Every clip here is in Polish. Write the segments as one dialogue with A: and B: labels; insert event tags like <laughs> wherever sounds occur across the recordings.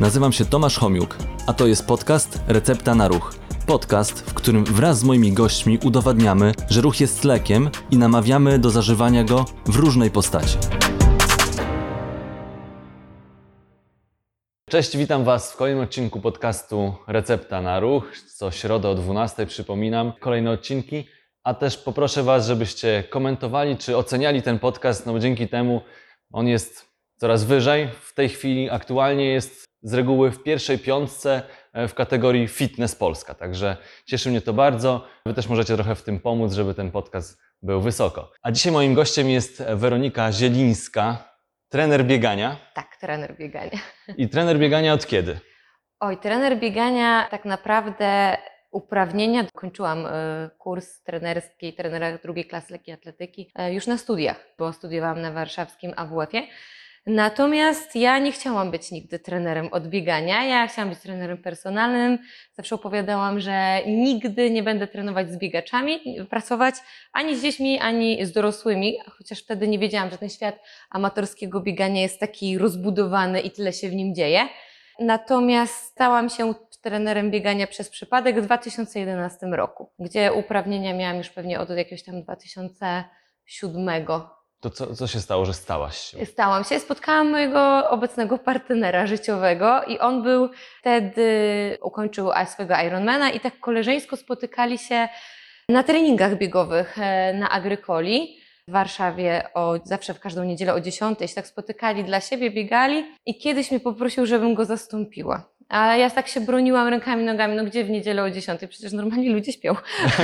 A: Nazywam się Tomasz Homiuk, a to jest podcast Recepta na Ruch. Podcast, w którym wraz z moimi gośćmi udowadniamy, że ruch jest lekiem i namawiamy do zażywania go w różnej postaci. Cześć, witam Was w kolejnym odcinku podcastu Recepta na Ruch. Co środę o 12 przypominam kolejne odcinki, a też poproszę Was, żebyście komentowali czy oceniali ten podcast, no bo dzięki temu on jest coraz wyżej. W tej chwili aktualnie jest z reguły w pierwszej piątce e, w kategorii Fitness Polska, także cieszy mnie to bardzo. Wy też możecie trochę w tym pomóc, żeby ten podcast był wysoko. A dzisiaj moim gościem jest Weronika Zielińska, trener biegania.
B: Tak, trener biegania.
A: I trener biegania od kiedy?
B: Oj, trener biegania tak naprawdę uprawnienia. Kończyłam e, kurs trenerski, trenera drugiej klasy lekkiej atletyki e, już na studiach, bo studiowałam na warszawskim AWF-ie. Natomiast ja nie chciałam być nigdy trenerem od biegania. Ja chciałam być trenerem personalnym. Zawsze opowiadałam, że nigdy nie będę trenować z biegaczami, pracować ani z dziećmi, ani z dorosłymi, chociaż wtedy nie wiedziałam, że ten świat amatorskiego biegania jest taki rozbudowany i tyle się w nim dzieje. Natomiast stałam się trenerem biegania przez przypadek w 2011 roku, gdzie uprawnienia miałam już pewnie od jakiegoś tam 2007
A: To co, co się stało, że stałaś się?
B: Stałam się, spotkałam mojego obecnego partnera życiowego i on był wtedy, ukończył swojego Ironmana i tak koleżeńsko spotykali się na treningach biegowych e, na Agrykoli w Warszawie o, zawsze w każdą niedzielę o 10 się tak spotykali dla siebie, biegali i kiedyś mnie poprosił, żebym go zastąpiła. A ja tak się broniłam rękami, nogami, no gdzie w niedzielę o 10? Przecież normalnie ludzie śpią.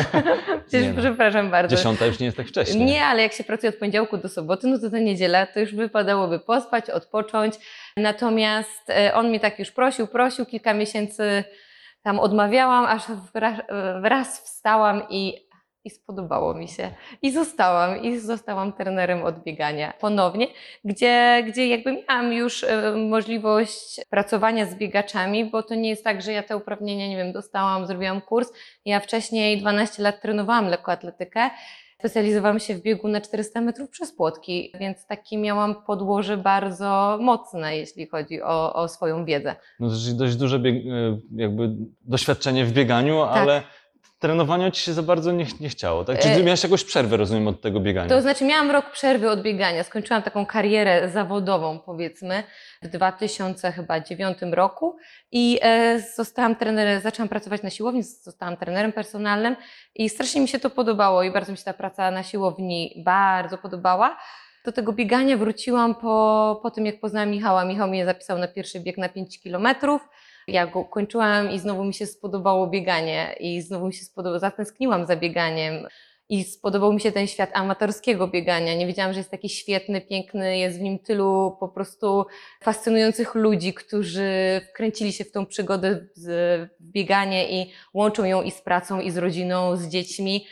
B: <laughs> Przecież
A: Nie no.
B: przepraszam bardzo.
A: Dziesiąta już nie jest tak wcześnie.
B: Nie, ale jak się pracuje od poniedziałku do soboty, no to ta niedziela to już wypadałoby pospać, odpocząć. Natomiast e, on mnie tak już prosił, prosił, kilka miesięcy tam odmawiałam, aż wraz, wraz wstałam i, i spodobało mi się. I zostałam, i zostałam trenerem od biegania ponownie, gdzie, gdzie jakby miałam już e, możliwość pracowania z biegaczami, bo to nie jest tak, że ja te uprawnienia, nie wiem, dostałam, zrobiłam kurs. Ja wcześniej 12 lat trenowałam lekkoatletykę. Specjalizowałam się w biegu na 400 metrów przez płotki, więc takie miałam podłoże bardzo mocne, jeśli chodzi o, o swoją wiedzę.
A: No to dość duże e, jakby doświadczenie w bieganiu,
B: Tak.
A: ale trenowania ci się za bardzo nie, nie chciało, tak? Czyli
B: E,
A: miałeś jakąś przerwę, rozumiem, od tego biegania.
B: To znaczy miałam rok przerwy od biegania. Skończyłam taką karierę zawodową, powiedzmy, w 2009 roku i e, zostałam trenerem, zaczęłam pracować na siłowni, zostałam trenerem personalnym i strasznie mi się to podobało i bardzo mi się ta praca na siłowni bardzo podobała. Do tego biegania wróciłam po, po tym, jak poznałam Michała. Michał mnie zapisał na pierwszy bieg na 5 kilometrów. Ja go kończyłam i znowu mi się spodobało bieganie i znowu mi się spodobało, zatęskniłam za bieganiem. I spodobał mi się ten świat amatorskiego biegania. Nie wiedziałam, że jest taki świetny, piękny, jest w nim tylu po prostu fascynujących ludzi, którzy wkręcili się w tą przygodę w bieganie i łączą ją i z pracą, i z rodziną, z dziećmi.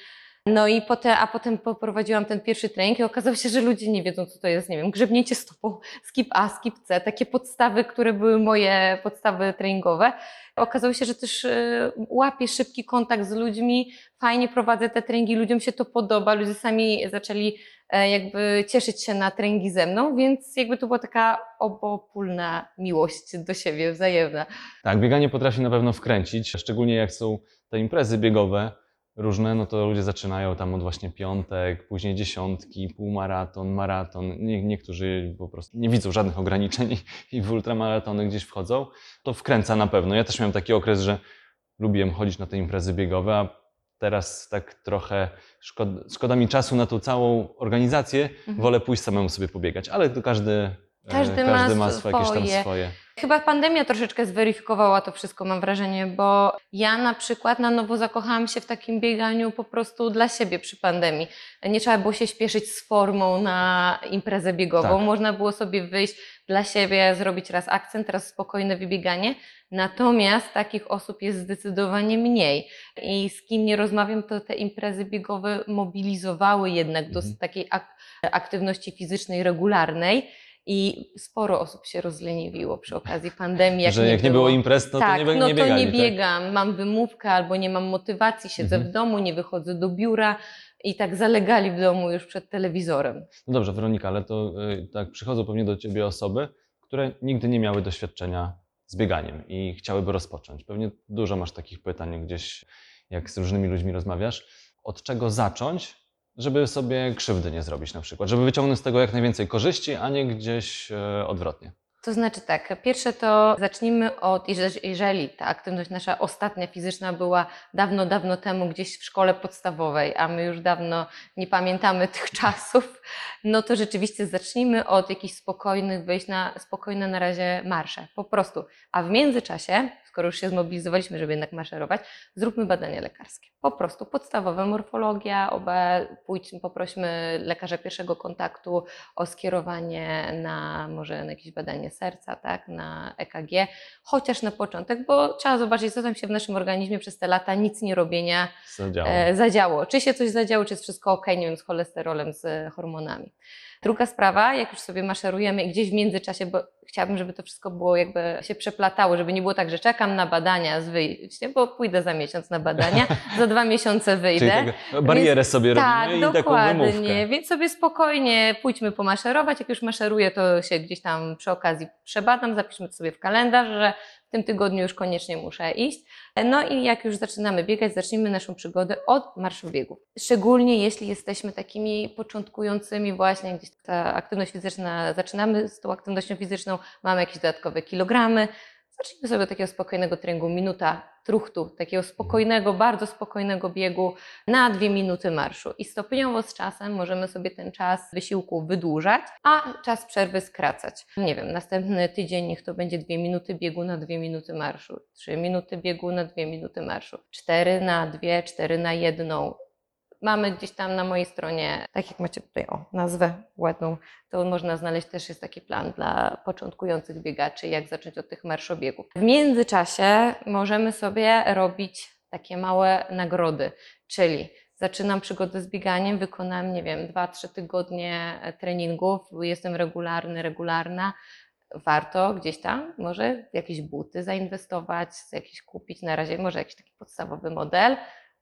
B: No i potem, a potem poprowadziłam ten pierwszy trening i okazało się, że ludzie nie wiedzą, co to jest, nie wiem, grzebnięcie stopą, skip A, skip C, takie podstawy, które były moje podstawy treningowe. Okazało się, że też y, łapię szybki kontakt z ludźmi, fajnie prowadzę te treningi, ludziom się to podoba, ludzie sami zaczęli e, jakby cieszyć się na treningi ze mną, więc jakby to była taka obopólna miłość do siebie, wzajemna.
A: Tak, bieganie potrafi na pewno wkręcić, szczególnie jak są te imprezy biegowe różne, no to ludzie zaczynają tam od właśnie piątek, później dziesiątki, półmaraton, maraton. Nie, niektórzy po prostu nie widzą żadnych ograniczeń i w ultramaratony gdzieś wchodzą. To wkręca na pewno. Ja też miałem taki okres, że lubiłem chodzić na te imprezy biegowe, a teraz tak trochę szkoda, szkoda mi czasu na tą całą organizację.
B: Mhm.
A: Wolę pójść samemu sobie pobiegać, ale to każdy, e,
B: Każdy
A: każdy
B: ma
A: ma swoje, jakieś tam
B: swoje. Chyba pandemia troszeczkę zweryfikowała to wszystko, mam wrażenie, bo ja na przykład na nowo zakochałam się w takim bieganiu po prostu dla siebie przy pandemii. Nie trzeba było się śpieszyć z formą na imprezę biegową.
A: Tak.
B: Można było sobie wyjść dla siebie, zrobić raz akcent, raz spokojne wybieganie. Natomiast takich osób jest zdecydowanie mniej. I z kim nie rozmawiam, to te imprezy biegowe mobilizowały jednak do
A: Mhm.
B: takiej ak- aktywności fizycznej regularnej. I sporo osób się rozleniwiło przy okazji pandemii. Jak
A: że
B: nie
A: jak nie było imprez, no
B: tak,
A: to nie,
B: no
A: nie
B: to
A: biegali.
B: nie
A: tak?
B: biegam, mam wymówkę albo nie mam motywacji, siedzę
A: Mhm.
B: w domu, nie wychodzę do biura i tak zalegali w domu już przed telewizorem.
A: No dobrze, Weronika, ale to y, tak przychodzą pewnie do ciebie osoby, które nigdy nie miały doświadczenia z bieganiem i chciałyby rozpocząć. Pewnie dużo masz takich pytań gdzieś, jak z różnymi ludźmi rozmawiasz. Od czego zacząć, żeby sobie krzywdy nie zrobić na przykład, żeby wyciągnąć z tego jak najwięcej korzyści, a nie gdzieś e, odwrotnie.
B: To znaczy tak, pierwsze to zacznijmy od, jeże- jeżeli ta aktywność nasza ostatnia fizyczna była dawno, dawno temu gdzieś w szkole podstawowej, a my już dawno nie pamiętamy tych <laughs> czasów, no to rzeczywiście zacznijmy od jakichś spokojnych wyjść na spokojne na razie marsze, po prostu. A w międzyczasie, skoro już się zmobilizowaliśmy, żeby jednak maszerować, zróbmy badania lekarskie. Po prostu podstawowe, morfologia, oba, pójdźmy, poprośmy lekarza pierwszego kontaktu o skierowanie na może na jakieś badanie serca, tak, na EKG, chociaż na początek, bo trzeba zobaczyć, co tam się w naszym organizmie przez te lata nic nie robienia
A: Zadziała.
B: e, zadziało. Czy się coś zadziało, czy jest wszystko ok, nie wiem, z cholesterolem, z hormonami. Druga sprawa, jak już sobie maszerujemy i gdzieś w międzyczasie, bo chciałabym, żeby to wszystko było jakby się przeplatało, żeby nie było tak, że czekam na badania z wyjściem, bo pójdę za miesiąc na badania, <laughs> za dwa miesiące wyjdę.
A: Czyli tak, barierę sobie
B: Tak,
A: robimy i taką
B: dokładnie.
A: wymówkę.
B: Więc sobie spokojnie pójdźmy pomaszerować. Jak już maszeruję, to się gdzieś tam przy okazji przebadam, zapiszmy to sobie w kalendarz, że w tym tygodniu już koniecznie muszę iść. No i jak już zaczynamy biegać, zacznijmy naszą przygodę od marszu biegów. Szczególnie jeśli jesteśmy takimi początkującymi właśnie, gdzieś ta aktywność fizyczna, zaczynamy z tą aktywnością fizyczną, mamy jakieś dodatkowe kilogramy, zacznijmy sobie takiego spokojnego treningu, minuta truchtu, takiego spokojnego, bardzo spokojnego biegu na dwie minuty marszu. I stopniowo z czasem możemy sobie ten czas wysiłku wydłużać, a czas przerwy skracać. Nie wiem, następny tydzień niech to będzie dwie minuty biegu na dwie minuty marszu, trzy minuty biegu na dwie minuty marszu, cztery na dwie, cztery na jedną. Mamy gdzieś tam na mojej stronie, tak jak macie tutaj, o, nazwę ładną, to można znaleźć też jest taki plan dla początkujących biegaczy, jak zacząć od tych marszobiegów. W międzyczasie możemy sobie robić takie małe nagrody, czyli zaczynam przygodę z bieganiem, wykonam, nie wiem, 2-3 tygodnie treningów, jestem regularny, regularna. Warto gdzieś tam może jakieś buty zainwestować, jakieś kupić na razie, może jakiś taki podstawowy model,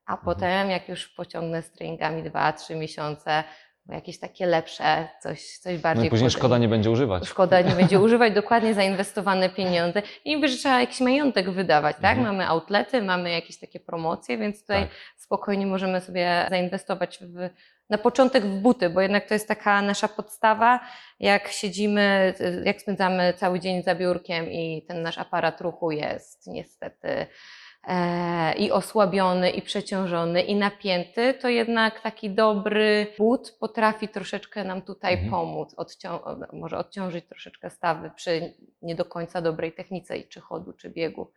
B: a potem jak już pociągnę z treningami 2-3 miesiące, jakieś takie lepsze, coś, coś
A: No
B: bardziej
A: i później szkoda nie będzie używać.
B: Szkoda nie będzie <laughs> używać dokładnie zainwestowane pieniądze. I niby, że trzeba jakiś majątek wydawać, tak?
A: Mhm.
B: Mamy outlety, mamy jakieś takie promocje, więc tutaj
A: Tak.
B: spokojnie możemy sobie zainwestować w, na początek w buty, bo jednak to jest taka nasza podstawa. Jak siedzimy, jak spędzamy cały dzień za biurkiem i ten nasz aparat ruchu jest niestety i osłabiony, i przeciążony, i napięty, to jednak taki dobry but potrafi troszeczkę nam tutaj
A: Mhm.
B: pomóc, odcią- może odciążyć troszeczkę stawy przy nie do końca dobrej technice, czy chodu, czy biegu.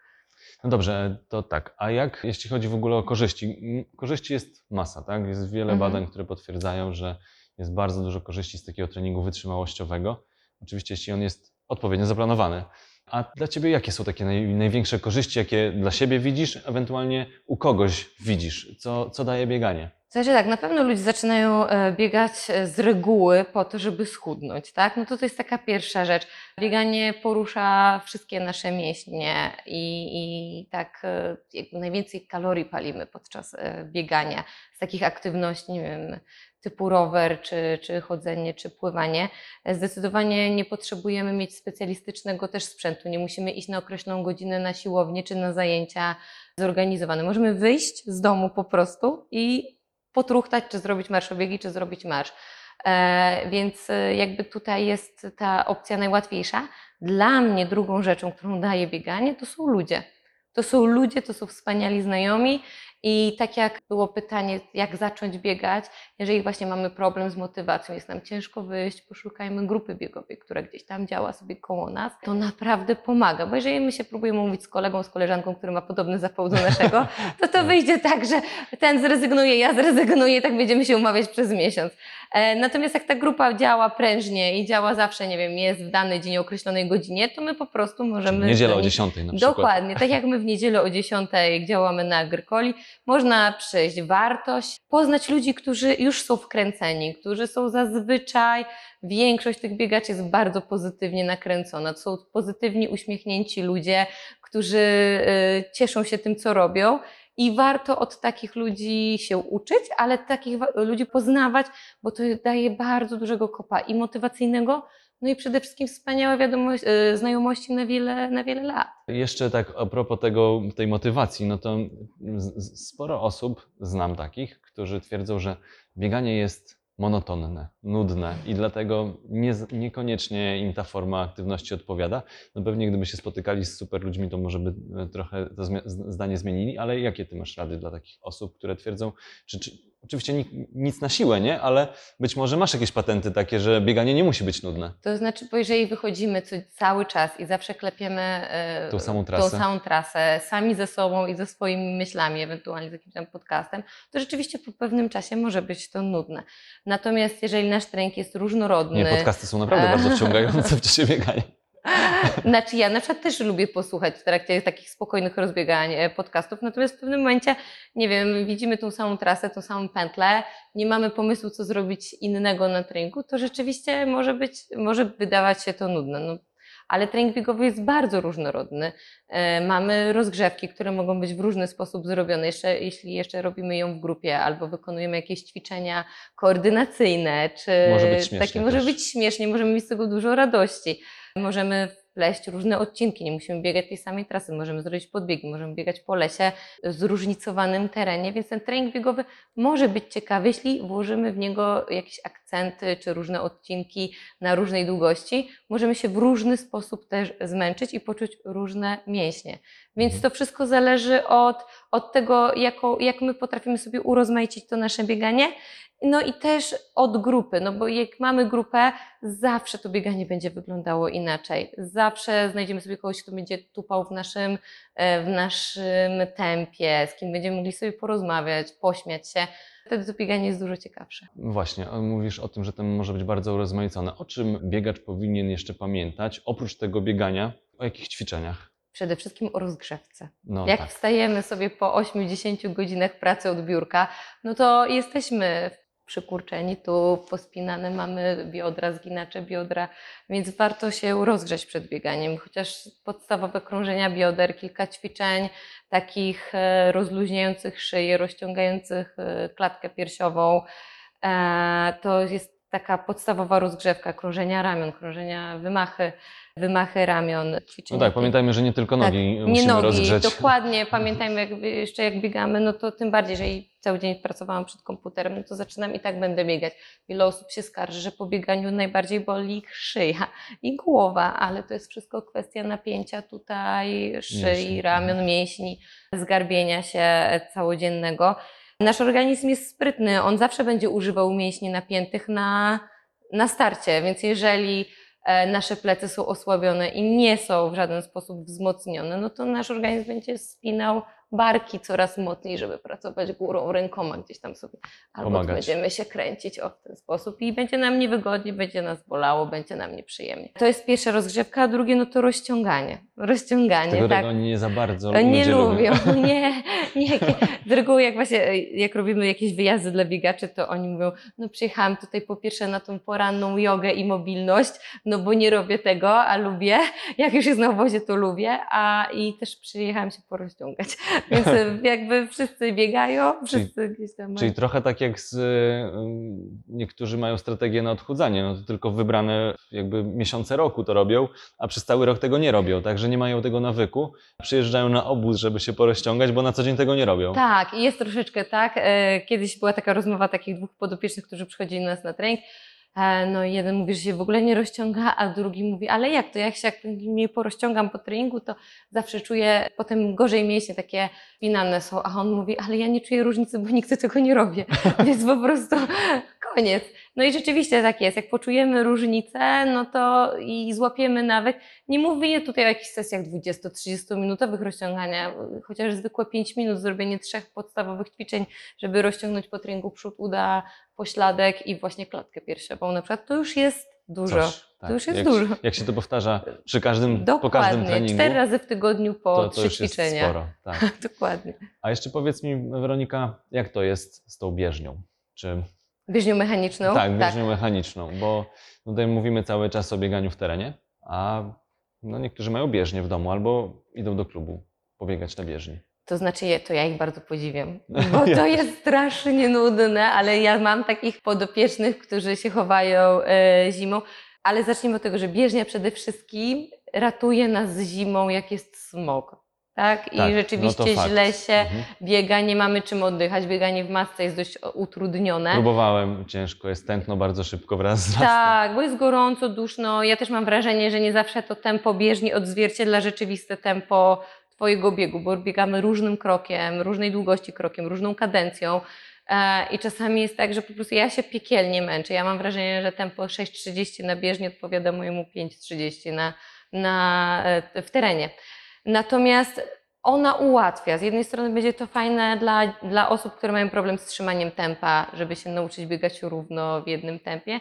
A: No dobrze, to tak. A jak jeśli chodzi w ogóle o korzyści? Korzyści jest masa, tak? Jest wiele
B: Mhm.
A: badań, które potwierdzają, że jest bardzo dużo korzyści z takiego treningu wytrzymałościowego. Oczywiście, jeśli on jest odpowiednio zaplanowany. A dla Ciebie jakie są takie naj, największe korzyści, jakie dla siebie widzisz, ewentualnie u kogoś widzisz? Co, co daje bieganie?
B: Znaczy tak, na pewno ludzie zaczynają e, biegać e, z reguły po to, żeby schudnąć, tak? No to to jest taka pierwsza rzecz. Bieganie porusza wszystkie nasze mięśnie i, i tak e, najwięcej kalorii palimy podczas biegania. Z takich aktywności, nie wiem, typu rower, czy, czy chodzenie, czy pływanie. Zdecydowanie nie potrzebujemy mieć specjalistycznego też sprzętu. Nie musimy iść na określoną godzinę na siłownię, czy na zajęcia zorganizowane. Możemy wyjść z domu po prostu i potruchtać, czy zrobić marszobiegi, czy zrobić marsz. E, więc e, jakby tutaj jest ta opcja najłatwiejsza. Dla mnie drugą rzeczą, którą daje bieganie, to są ludzie. To są ludzie, to są wspaniali znajomi i tak jak było pytanie, jak zacząć biegać, jeżeli właśnie mamy problem z motywacją, jest nam ciężko wyjść, poszukajmy grupy biegowej, która gdzieś tam działa sobie koło nas, to naprawdę pomaga, bo jeżeli my się próbujemy mówić z kolegą, z koleżanką, który ma podobny zapał do naszego, <laughs> to to wyjdzie tak, że ten zrezygnuje, ja zrezygnuję i tak będziemy się umawiać przez miesiąc. E, Natomiast jak ta grupa działa prężnie i działa zawsze, nie wiem, jest w dany dzień o określonej godzinie, to my po prostu możemy...
A: Niedziela
B: do
A: o
B: nich-
A: 10 na przykład.
B: Dokładnie, tak jak my w niedzielę o 10 działamy na Agrykoli, można przyjść wartość, poznać ludzi, którzy już są wkręceni, którzy są zazwyczaj, większość tych biegaczy jest bardzo pozytywnie nakręcona. To są pozytywni, uśmiechnięci ludzie, którzy y, cieszą się tym, co robią. I warto od takich ludzi się uczyć, ale takich ludzi poznawać, bo to daje bardzo dużego kopa i motywacyjnego, No i przede wszystkim wspaniałe wiadomości, e, znajomości na wiele, na wiele lat.
A: Jeszcze tak a propos tego, tej motywacji, no to sporo osób, znam takich, którzy twierdzą, że bieganie jest monotonne, nudne i dlatego nie, niekoniecznie im ta forma aktywności odpowiada. No pewnie gdyby się spotykali z super ludźmi, to może by e, trochę to zdanie zmienili, ale jakie ty masz rady dla takich osób, które twierdzą, czy, czy oczywiście ni- nic na siłę, nie? Ale być może masz jakieś patenty takie, że bieganie nie musi być nudne.
B: To znaczy, bo jeżeli wychodzimy cały czas i zawsze klepiemy e,
A: Tą samą trasę.
B: tą samą trasę, sami ze sobą i ze swoimi myślami, ewentualnie z jakimś tam podcastem, to rzeczywiście po pewnym czasie może być to nudne. Natomiast jeżeli nasz trening jest różnorodny,
A: Nie, podcasty są naprawdę
B: E.
A: bardzo <laughs> wciągające w czasie biegania.
B: Znaczy ja na przykład też lubię posłuchać w trakcie takich spokojnych rozbiegań e, podcastów, natomiast w pewnym momencie, nie wiem, widzimy tą samą trasę, tą samą pętlę, nie mamy pomysłu, co zrobić innego na treningu, to rzeczywiście może być, może wydawać się to nudne. No, ale trening biegowy jest bardzo różnorodny. E, Mamy rozgrzewki, które mogą być w różny sposób zrobione, jeszcze, jeśli jeszcze robimy ją w grupie albo wykonujemy jakieś ćwiczenia koordynacyjne, czy
A: Może być śmiesznie
B: takie może
A: też.
B: być śmiesznie, możemy mieć z tego dużo radości. Możemy wpleść różne odcinki, nie musimy biegać tej samej trasy, możemy zrobić podbiegi, możemy biegać po lesie zróżnicowanym terenie, więc ten trening biegowy może być ciekawy, jeśli włożymy w niego jakieś akcenty czy różne odcinki na różnej długości. Możemy się w różny sposób też zmęczyć i poczuć różne mięśnie. Więc
A: Mhm.
B: to wszystko zależy od, od tego, jako, jak my potrafimy sobie urozmaicić to nasze bieganie. No i też od grupy, no bo jak mamy grupę, zawsze to bieganie będzie wyglądało inaczej. Zawsze znajdziemy sobie kogoś, kto będzie tupał w naszym, e, w naszym tempie, z kim będziemy mogli sobie porozmawiać, pośmiać się. Wtedy to bieganie jest dużo ciekawsze.
A: Właśnie, mówisz o tym, że to może być bardzo urozmaicone. O czym biegacz powinien jeszcze pamiętać, oprócz tego biegania, o jakich ćwiczeniach?
B: Przede wszystkim o rozgrzewce.
A: No
B: Jak
A: tak.
B: wstajemy sobie po 8-10 godzinach pracy od biurka, no to jesteśmy przykurczeni, tu pospinane mamy biodra, zginacze biodra, więc warto się rozgrzeć przed bieganiem, chociaż podstawowe krążenia bioder, kilka ćwiczeń takich e, rozluźniających szyję, rozciągających e, klatkę piersiową, e, to jest taka podstawowa rozgrzewka, krążenia ramion, krążenia wymachy, wymachy ramion,
A: No
B: ćwiczenia
A: tak,
B: tej-
A: pamiętajmy, że nie tylko
B: tak,
A: nogi
B: nie
A: musimy
B: nogi,
A: rozgrzeć.
B: dokładnie. <laughs> Pamiętajmy, jak, jeszcze jak biegamy, no to tym bardziej, jeżeli cały dzień pracowałam przed komputerem, no to zaczynam i tak będę biegać. Wiele osób się skarży, że po bieganiu najbardziej boli ich szyja i głowa, ale to jest wszystko kwestia napięcia tutaj szyi,
A: Mięśni.
B: ramion, mięśni, zgarbienia się całodziennego. Nasz organizm jest sprytny, on zawsze będzie używał mięśni napiętych na, na starcie, więc jeżeli nasze plecy są osłabione i nie są w żaden sposób wzmocnione, no to nasz organizm będzie spinał barki coraz mocniej, żeby pracować górą, rękoma gdzieś tam sobie. Albo
A: Pomagać.
B: będziemy się kręcić o w ten sposób i będzie nam niewygodnie, będzie nas bolało, będzie nam nieprzyjemnie. To jest pierwsza rozgrzewka, a drugie no to rozciąganie. Rozciąganie,
A: Tego
B: tak.
A: oni nie za bardzo
B: Nie
A: ludzie
B: lubią, <laughs> nie, nie. Z reguły jak właśnie, jak robimy jakieś wyjazdy dla biegaczy, to oni mówią, no przyjechałam tutaj po pierwsze na tą poranną jogę i mobilność, no bo nie robię tego, a lubię, jak już jest na obozie, to lubię, a i też przyjechałam się porozciągać, <laughs> więc e, jakby wszyscy biegają, wszyscy gdzieś tam
A: Czyli trochę tak jak z, y, niektórzy mają strategię na odchudzanie, no to tylko wybrane jakby miesiące roku to robią, a przez cały rok tego nie robią, także nie mają tego nawyku. Przyjeżdżają na obóz, żeby się porozciągać, bo na co dzień tego nie robią.
B: Tak, i jest troszeczkę tak. E, Kiedyś była taka rozmowa takich dwóch podopiecznych, którzy przychodzili do nas na trening. E, No jeden mówi, że się w ogóle nie rozciąga, a drugi mówi, ale jak to, jak się jak mnie porozciągam po treningu, to zawsze czuję potem gorzej mięśnie, takie spinane są, a on mówi, ale ja nie czuję różnicy, bo nigdy tego nie robię, <laughs> więc po prostu <laughs> koniec. No i rzeczywiście tak jest, jak poczujemy różnicę, no to i złapiemy nawyk, nie mówię tutaj o jakichś sesjach 20-30 minutowych rozciągania, chociaż zwykłe 5 minut, zrobienie trzech podstawowych ćwiczeń, żeby rozciągnąć po treningu przód uda, pośladek i właśnie klatkę piersiową na przykład, to już jest dużo.
A: Coś, tak.
B: To już jest
A: jak,
B: dużo.
A: Jak się to powtarza przy każdym, po każdym
B: Dokładnie,
A: treningu,
B: cztery razy w tygodniu po
A: to, to
B: trzy
A: już jest
B: ćwiczenia.
A: sporo. Tak. <laughs>
B: Dokładnie.
A: A jeszcze powiedz mi, Weronika, jak to jest z tą bieżnią? Czy
B: Bieżnią mechaniczną?
A: tak, bieżnią mechaniczną, bo tutaj mówimy cały czas o bieganiu w terenie, a no niektórzy mają bieżnię w domu albo idą do klubu pobiegać na bieżni.
B: To znaczy, je- to ja ich bardzo podziwiam, <laughs> bo to jest strasznie nudne, ale ja mam takich podopiecznych, którzy się chowają e, zimą. Ale zacznijmy od tego, że bieżnia przede wszystkim ratuje nas zimą, jak jest smog. Tak? I
A: Tak, no
B: rzeczywiście
A: to fakt.
B: źle się
A: Mhm.
B: biega, nie mamy czym oddychać. Bieganie w masce jest dość utrudnione.
A: Próbowałem, ciężko jest tętno bardzo szybko wraz z rastem.
B: Tak, bo jest gorąco, duszno. Ja też mam wrażenie, że nie zawsze to tempo bieżni odzwierciedla rzeczywiste tempo Twojego biegu, bo biegamy różnym krokiem, różnej długości krokiem, różną kadencją. E, I czasami jest tak, że po prostu ja się piekielnie męczę. Ja mam wrażenie, że tempo 6,30 na bieżni odpowiada mojemu 5,30 na, na, e, w terenie. Natomiast ona ułatwia. Z jednej strony będzie to fajne dla, dla osób, które mają problem z trzymaniem tempa, żeby się nauczyć biegać równo w jednym tempie.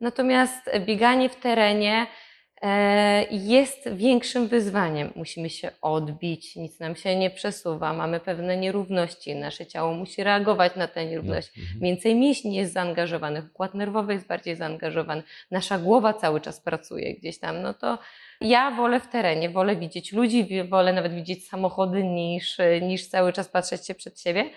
B: Natomiast bieganie w terenie jest większym wyzwaniem. Musimy się odbić, nic nam się nie przesuwa, mamy pewne nierówności, nasze ciało musi reagować na te nierówności.
A: Mhm.
B: Więcej mięśni jest zaangażowanych, układ nerwowy jest bardziej zaangażowany, nasza głowa cały czas pracuje gdzieś tam. No to ja wolę w terenie, wolę widzieć ludzi, wolę nawet widzieć samochody niż, niż cały czas patrzeć się przed siebie.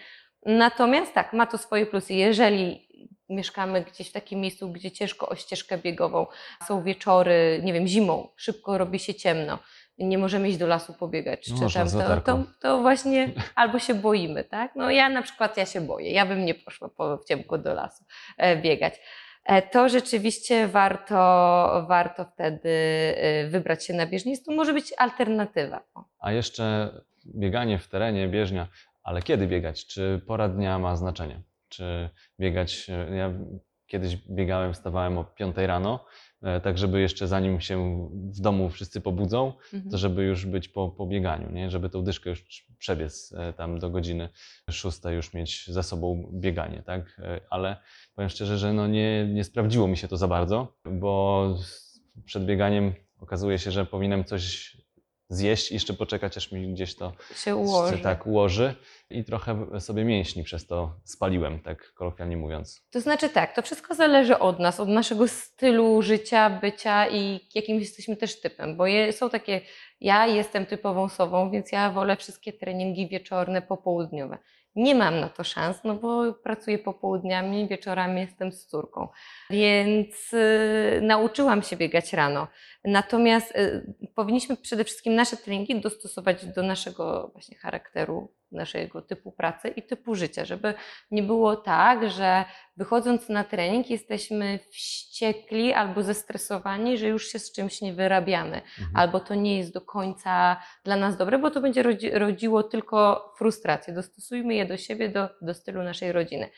B: Natomiast tak, ma to swoje plusy. Jeżeli mieszkamy gdzieś w takim miejscu, gdzie ciężko o ścieżkę biegową, są wieczory, nie wiem, zimą, szybko robi się ciemno, nie możemy iść do lasu pobiegać,
A: No
B: czy tam, to, to, to właśnie <laughs> albo się boimy, tak? No ja na przykład ja się boję, ja bym nie poszła po, w ciemku do lasu e, biegać. E, To rzeczywiście warto, warto wtedy e, wybrać się na bieżnię. To może być alternatywa.
A: A jeszcze bieganie w terenie, bieżnia, ale kiedy biegać? Czy pora dnia ma znaczenie? Czy biegać, e, ja kiedyś biegałem, wstawałem o 5 rano, e, tak żeby jeszcze zanim się w domu wszyscy pobudzą,
B: Mhm.
A: to żeby już być po, po bieganiu, nie? żeby tą dyszkę już przebiec e, tam do godziny 6 już mieć za sobą bieganie, tak? Ale powiem szczerze, że no nie, nie sprawdziło mi się to za bardzo, bo przed bieganiem okazuje się, że powinienem coś zjeść i jeszcze poczekać, aż mi gdzieś to
B: się ułoży.
A: tak ułoży i trochę sobie mięśni przez to spaliłem, tak kolokwialnie mówiąc.
B: To znaczy tak, to wszystko zależy od nas, od naszego stylu życia, bycia i jakim jesteśmy też typem, bo je, są takie, ja jestem typową sową, więc ja wolę wszystkie treningi wieczorne, popołudniowe. Nie mam na to szans, no bo pracuję popołudniami, wieczorami jestem z córką, więc y, nauczyłam się biegać rano. Natomiast y, powinniśmy przede wszystkim nasze treningi dostosować do naszego właśnie charakteru, naszego typu pracy i typu życia, żeby nie było tak, że wychodząc na trening jesteśmy wściekli albo zestresowani, że już się z czymś nie wyrabiamy,
A: Mhm.
B: albo to nie jest do końca dla nas dobre, bo to będzie rodzi rodziło tylko frustrację. Dostosujmy je do siebie, do, do stylu naszej rodziny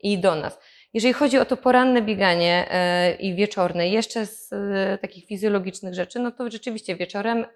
B: i do nas. Jeżeli chodzi o to poranne bieganie e, i wieczorne, jeszcze z e, takich fizjologicznych rzeczy, no to rzeczywiście wieczorem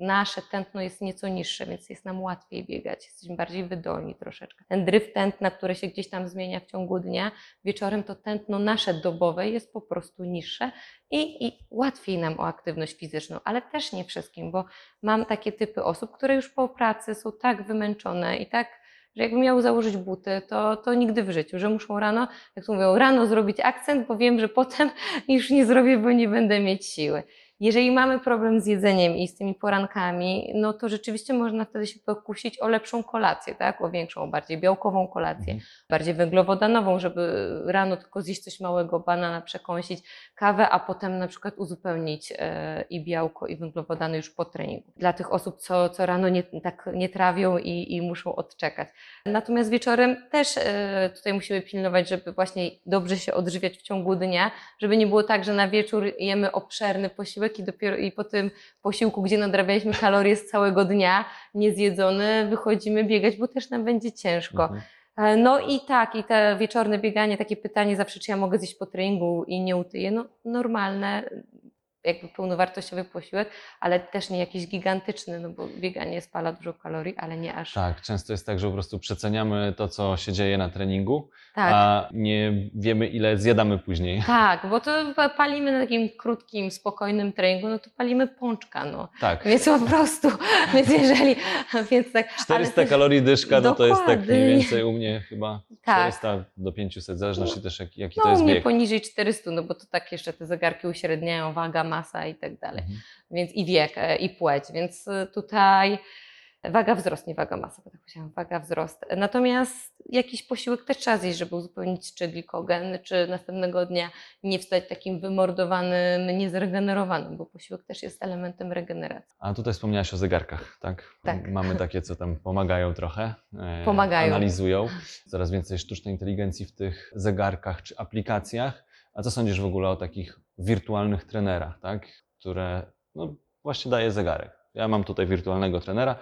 B: nasze tętno jest nieco niższe, więc jest nam łatwiej biegać, jesteśmy bardziej wydolni troszeczkę. Ten dryf tętna, które się gdzieś tam zmienia w ciągu dnia, wieczorem to tętno nasze dobowe jest po prostu niższe i, i łatwiej nam o aktywność fizyczną, ale też nie wszystkim, bo mam takie typy osób, które już po pracy są tak wymęczone i tak, że jakby miały założyć buty, to, to nigdy w życiu, że muszą rano, jak to mówią, rano zrobić akcent, bo wiem, że potem <laughs> już nie zrobię, bo nie będę mieć siły. Jeżeli mamy problem z jedzeniem i z tymi porankami, no to rzeczywiście można wtedy się pokusić o lepszą kolację, tak? o większą, bardziej białkową kolację,
A: Mhm.
B: bardziej węglowodanową, żeby rano tylko zjeść coś małego, banana przekąsić, kawę, a potem na przykład uzupełnić e, i białko, i węglowodany już po treningu. Dla tych osób, co, co rano nie, tak nie trawią i, i muszą odczekać. Natomiast wieczorem też e, tutaj musimy pilnować, żeby właśnie dobrze się odżywiać w ciągu dnia, żeby nie było tak, że na wieczór jemy obszerny posiłek i dopiero i po tym posiłku, gdzie nadrabialiśmy kalorie z całego dnia, niezjedzone, wychodzimy biegać, bo też nam będzie ciężko.
A: Mhm.
B: E, No i tak, i te wieczorne bieganie, takie pytanie zawsze, czy ja mogę zjeść po treningu i nie utyję, no normalne, jakby pełnowartościowy posiłek, ale też nie jakiś gigantyczny, no bo bieganie spala dużo kalorii, ale nie aż
A: Tak, często jest tak, że po prostu przeceniamy to, co się dzieje na treningu,
B: tak.
A: a nie wiemy, ile zjadamy później.
B: Tak, bo to pa- palimy na takim krótkim, spokojnym treningu, no to palimy pączka, no.
A: Tak,
B: Więc po prostu, <laughs> więc jeżeli, więc tak. ale
A: 400
B: też-
A: kalorii dyszka, no to jest tak mniej więcej u mnie chyba
B: Tak.
A: 400 do 500, w zależności też jak, jaki
B: No,
A: to
B: u
A: jest
B: mnie
A: bieg.
B: poniżej 400, no bo to tak jeszcze te zegarki uśredniają, waga, masa i tak dalej.
A: Mhm.
B: Więc i wiek, e, i płeć, więc e, tutaj Waga wzrost, nie waga masa, bo tak powiedziałam, waga wzrost. Natomiast jakiś posiłek też trzeba zjeść, żeby uzupełnić czy glikogen, czy następnego dnia nie wstać takim wymordowanym, niezregenerowanym, bo posiłek też jest elementem regeneracji.
A: A tutaj wspomniałaś o zegarkach, tak?
B: Tak.
A: Mamy takie, co tam pomagają trochę. e,
B: Pomagają.
A: Analizują. Coraz więcej sztucznej inteligencji w tych zegarkach czy aplikacjach. A co sądzisz w ogóle o takich wirtualnych trenerach, tak? Które no, właśnie daje zegarek. Ja mam tutaj wirtualnego trenera.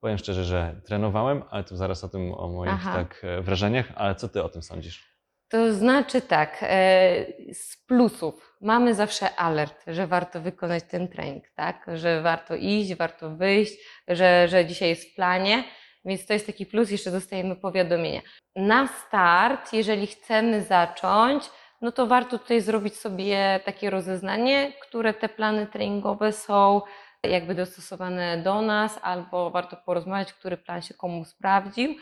A: Powiem szczerze, że trenowałem, ale to zaraz o tym, o moich
B: Aha.
A: tak e, wrażeniach. Ale co ty o tym sądzisz?
B: To znaczy tak, e, z plusów mamy zawsze alert, że warto wykonać ten trening, tak? Że warto iść, warto wyjść, że, że dzisiaj jest w planie, więc to jest taki plus, jeszcze dostajemy powiadomienia. Na start, jeżeli chcemy zacząć, no to warto tutaj zrobić sobie takie rozeznanie, które te plany treningowe są jakby dostosowane do nas, albo warto porozmawiać, który plan się komu sprawdził.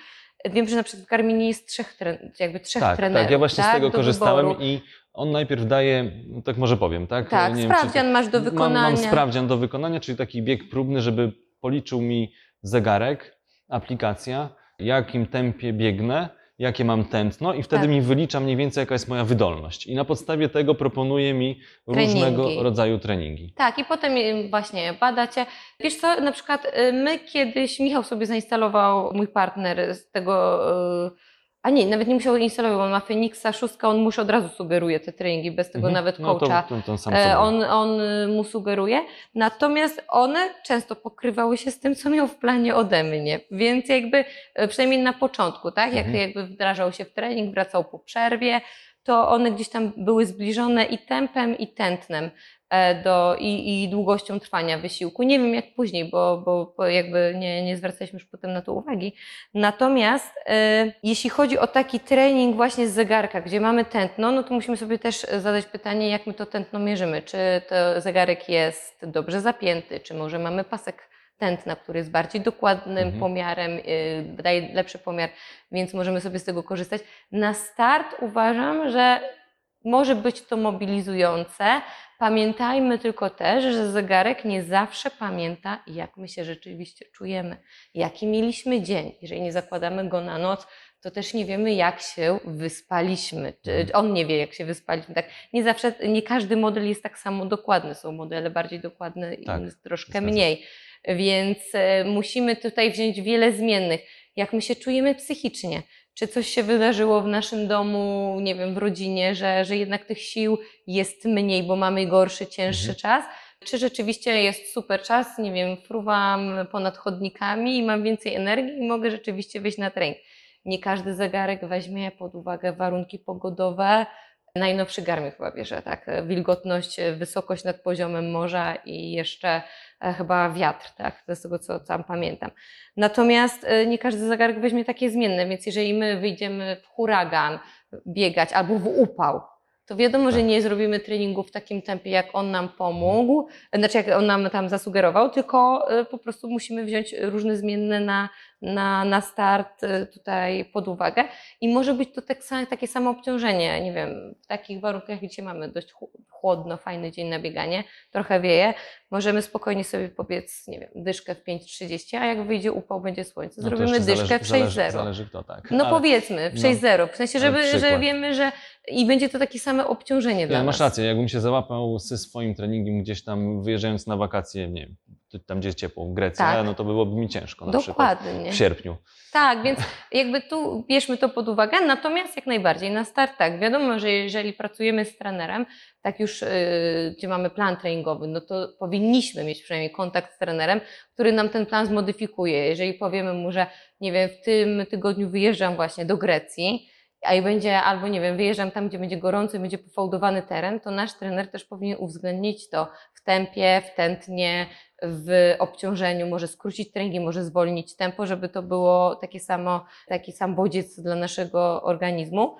B: Wiem, że na przykład w Garminie jest trzech, jakby trzech
A: tak,
B: trenerów.
A: tak, ja właśnie z
B: tak,
A: tego
B: do
A: korzystałem
B: wyboru.
A: i on najpierw daje, tak może powiem, tak?
B: Tak,
A: Nie wiem, czy-
B: sprawdzian masz do
A: Mam,
B: wykonania.
A: mam sprawdzian do wykonania, czyli taki bieg próbny, żeby policzył mi zegarek, aplikacja, jakim tempie biegnę, jakie mam tętno i wtedy
B: Tak.
A: mi wylicza mniej więcej, jaka jest moja wydolność. I na podstawie tego proponuje mi różnego
B: Treningi.
A: rodzaju treningi.
B: Tak, i potem y, właśnie badacie. Wiesz co, na przykład y, my kiedyś, Michał sobie zainstalował, mój partner z tego, y, a nie, nawet nie musiał instalować, on ma Phoenixa 6, on mu już od razu sugeruje te treningi, bez tego
A: Mhm.
B: nawet
A: No to,
B: coacha.
A: to, to
B: E. On, on y, mu sugeruje, natomiast one często pokrywały się z tym, co miał w planie ode mnie, więc jakby e, przynajmniej na początku, tak, jak
A: Mhm.
B: jakby wdrażał się w trening, wracał po przerwie, to one gdzieś tam były zbliżone i tempem, i tętnem do, i, i długością trwania wysiłku. Nie wiem jak później, bo, bo, bo jakby nie, nie zwracaliśmy już potem na to uwagi. Natomiast e, jeśli chodzi o taki trening właśnie z zegarka, gdzie mamy tętno, no to musimy sobie też e, zadać pytanie, jak my to tętno mierzymy. Czy to zegarek jest dobrze zapięty, czy może mamy pasek tętna, który jest bardziej dokładnym
A: Mhm.
B: pomiarem, y, daje lepszy pomiar, więc możemy sobie z tego korzystać. Na start uważam, że może być to mobilizujące. Pamiętajmy tylko też, że zegarek nie zawsze pamięta, jak my się rzeczywiście czujemy, jaki mieliśmy dzień. Jeżeli nie zakładamy go na noc, to też nie wiemy, jak się wyspaliśmy.
A: Mhm.
B: on nie wie, jak się wyspaliśmy. Tak, nie zawsze, nie każdy model jest tak samo dokładny. Są modele bardziej dokładne i
A: Tak,
B: troszkę mniej. Więc e, musimy tutaj wziąć wiele zmiennych. Jak my się czujemy psychicznie? Czy coś się wydarzyło w naszym domu, nie wiem, w rodzinie, że, że jednak tych sił jest mniej, bo mamy gorszy, cięższy
A: Mhm.
B: czas? Czy rzeczywiście jest super czas, nie wiem, fruwam ponad chodnikami i mam więcej energii i mogę rzeczywiście wyjść na trening? Nie każdy zegarek weźmie pod uwagę warunki pogodowe. Najnowszy Garmin chyba bierze, tak? Wilgotność, wysokość nad poziomem morza i jeszcze chyba wiatr, tak? To jest tego, co tam pamiętam. Natomiast e, nie każdy zegarek weźmie takie zmienne, więc jeżeli my wyjdziemy w huragan biegać albo w upał, to wiadomo, że
A: Tak.
B: nie zrobimy treningu w takim tempie, jak on nam pomógł, znaczy jak on nam tam zasugerował, tylko e, po prostu musimy wziąć różne zmienne na, na, na start e, tutaj pod uwagę. I może być to tak, takie samo obciążenie, nie wiem, w takich warunkach, gdzie mamy dość chł- chłodno, fajny dzień na bieganie, trochę wieje, możemy spokojnie sobie pobiec, nie wiem, dyszkę w 5.30, a jak wyjdzie upał, będzie słońce,
A: No
B: zrobimy dyszkę
A: zależy,
B: w 6.0.
A: Zależy, zależy kto, tak.
B: No
A: Ale-
B: powiedzmy, w
A: no,
B: 6.0, w sensie, żeby, że wiemy, że i będzie to takie same obciążenie dla
A: Ja, masz
B: nas.
A: rację, jakbym się załapał ze swoim treningiem gdzieś tam wyjeżdżając na wakacje, nie wiem, tam gdzie jest ciepło, w Grecji,
B: Tak.
A: no to byłoby mi ciężko na przykład
B: Dokładnie.
A: w sierpniu.
B: Tak, więc jakby tu bierzmy to pod uwagę, natomiast jak najbardziej na start tak, wiadomo, że jeżeli pracujemy z trenerem, tak już, yy, gdzie mamy plan treningowy, no to powinniśmy mieć przynajmniej kontakt z trenerem, który nam ten plan zmodyfikuje. Jeżeli powiemy mu, że nie wiem, w tym tygodniu wyjeżdżam właśnie do Grecji, a i będzie, albo nie wiem, wyjeżdżam tam, gdzie będzie gorąco i będzie pofałdowany teren, to nasz trener też powinien uwzględnić to w tempie, w tętnie, w obciążeniu, może skrócić treningi, może zwolnić tempo, żeby to było takie samo, taki sam bodziec dla naszego organizmu.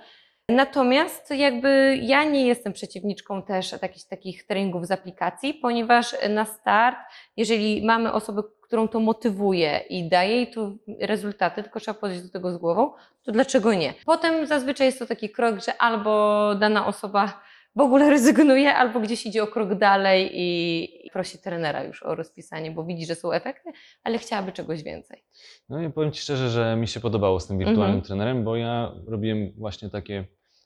B: Natomiast jakby ja nie jestem przeciwniczką też takich, takich treningów z aplikacji, ponieważ na start, jeżeli mamy osobę, którą to motywuje i daje jej tu rezultaty, tylko trzeba podejść do tego z głową, to dlaczego nie? Potem zazwyczaj jest to taki krok, że albo dana osoba w ogóle rezygnuje, albo gdzieś idzie o krok dalej i prosi trenera już o rozpisanie, bo widzi, że są efekty, ale chciałaby czegoś więcej.
A: No i powiem Ci szczerze, że mi się podobało z tym wirtualnym
B: Mhm.
A: trenerem, bo ja robiłem właśnie takie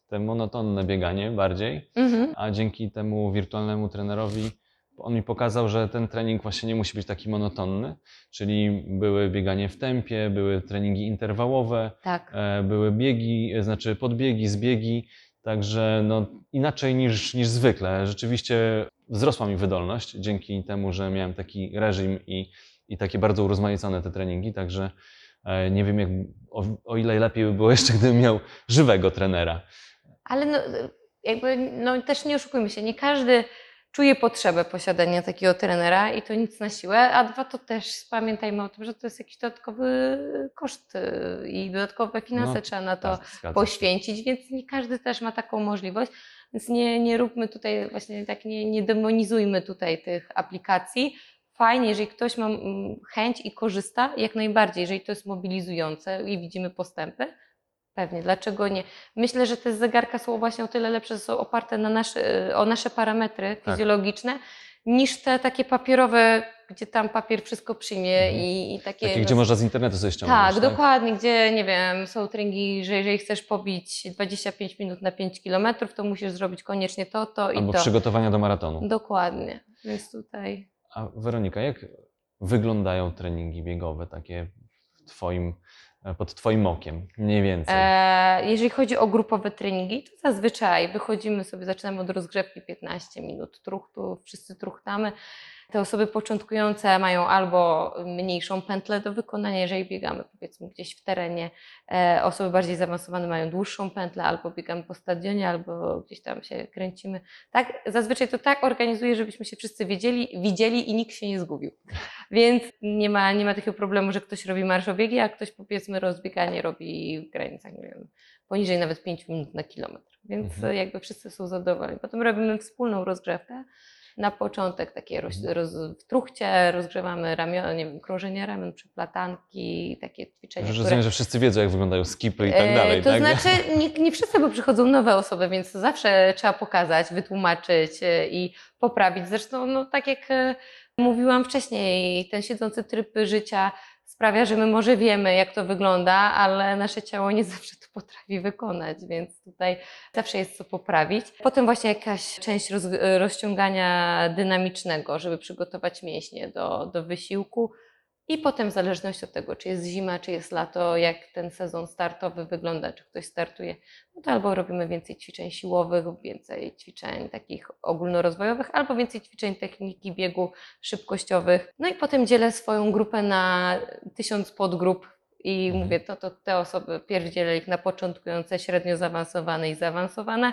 A: te monotonne bieganie bardziej,
B: Mhm.
A: a dzięki temu wirtualnemu trenerowi on mi pokazał, że ten trening właśnie nie musi być taki monotonny, czyli były bieganie w tempie, były treningi interwałowe,
B: Tak.
A: e, były biegi, e, znaczy podbiegi, zbiegi, także no inaczej niż, niż zwykle. Rzeczywiście wzrosła mi wydolność dzięki temu, że miałem taki reżim i, i takie bardzo urozmaicone te treningi, także e, nie wiem jak, o, o ile lepiej by było <laughs> jeszcze, gdybym miał żywego trenera.
B: Ale no, jakby, no też nie oszukujmy się, nie każdy czuje potrzebę posiadania takiego trenera i to nic na siłę, a dwa to też pamiętajmy o tym, że to jest jakiś dodatkowy koszt y, i dodatkowe finanse
A: No,
B: trzeba na to
A: Tak,
B: poświęcić, więc nie każdy też ma taką możliwość. Więc nie, nie róbmy tutaj właśnie tak, nie, nie demonizujmy tutaj tych aplikacji. Fajnie, jeżeli ktoś ma mm, chęć i korzysta, jak najbardziej, jeżeli to jest mobilizujące i widzimy postępy, pewnie, dlaczego nie? Myślę, że te zegarka są właśnie o tyle lepsze, że są oparte na nasze, o nasze parametry
A: Tak.
B: fizjologiczne, niż te takie papierowe, gdzie tam papier wszystko przyjmie
A: Mhm.
B: i, i takie...
A: Takie, gdzie można z internetu sobie ściągnąć.
B: tak, dokładnie, gdzie nie wiem, są treningi, że jeżeli chcesz pobić 25 minut na 5 km, to musisz zrobić koniecznie to, to i
A: Albo
B: to.
A: przygotowania do maratonu.
B: Dokładnie. Więc tutaj.
A: A Weronika, jak wyglądają treningi biegowe takie w twoim, pod Twoim okiem, mniej więcej?
B: E, jeżeli chodzi o grupowe treningi, to zazwyczaj wychodzimy sobie, zaczynamy od rozgrzewki 15 minut truchtu, wszyscy truchtamy. Te osoby początkujące mają albo mniejszą pętlę do wykonania, jeżeli biegamy powiedzmy gdzieś w terenie. E, osoby bardziej zaawansowane mają dłuższą pętlę, albo biegamy po stadionie, albo gdzieś tam się kręcimy. Tak, zazwyczaj to tak organizuję, żebyśmy się wszyscy wiedzieli, widzieli i nikt się nie zgubił. Więc nie ma, nie ma takiego problemu, że ktoś robi marszobiegi, a ktoś powiedzmy rozbieganie robi w granicach, nie wiem, poniżej nawet 5 minut na kilometr. Więc
A: Mhm.
B: jakby wszyscy są zadowoleni. Potem robimy wspólną rozgrzewkę. Na początek takie roz,
A: Mhm.
B: roz, w truchcie rozgrzewamy ramiona, nie wiem, krążenie ramion, przyplatanki, takie ćwiczenia, które...
A: Rozumiem, że wszyscy wiedzą, jak wyglądają skipy i tak
B: E,
A: dalej.
B: To
A: tak?
B: znaczy, nie, nie wszyscy, bo przychodzą nowe osoby, więc to zawsze trzeba pokazać, wytłumaczyć e, i poprawić. Zresztą, no, tak jak e, mówiłam wcześniej, ten siedzący tryb życia sprawia, że my może wiemy, jak to wygląda, ale nasze ciało nie zawsze to potrafi wykonać, więc tutaj zawsze jest co poprawić. Potem właśnie jakaś część roz, rozciągania dynamicznego, żeby przygotować mięśnie do, do wysiłku. I potem w zależności od tego, czy jest zima, czy jest lato, jak ten sezon startowy wygląda, czy ktoś startuje, no to albo robimy więcej ćwiczeń siłowych, więcej ćwiczeń takich ogólnorozwojowych, albo więcej ćwiczeń techniki biegu szybkościowych. No i potem dzielę swoją grupę na tysiąc podgrup i
A: Mhm.
B: mówię, to, to te osoby pierw dzielę ich na początkujące, średnio zaawansowane i zaawansowane,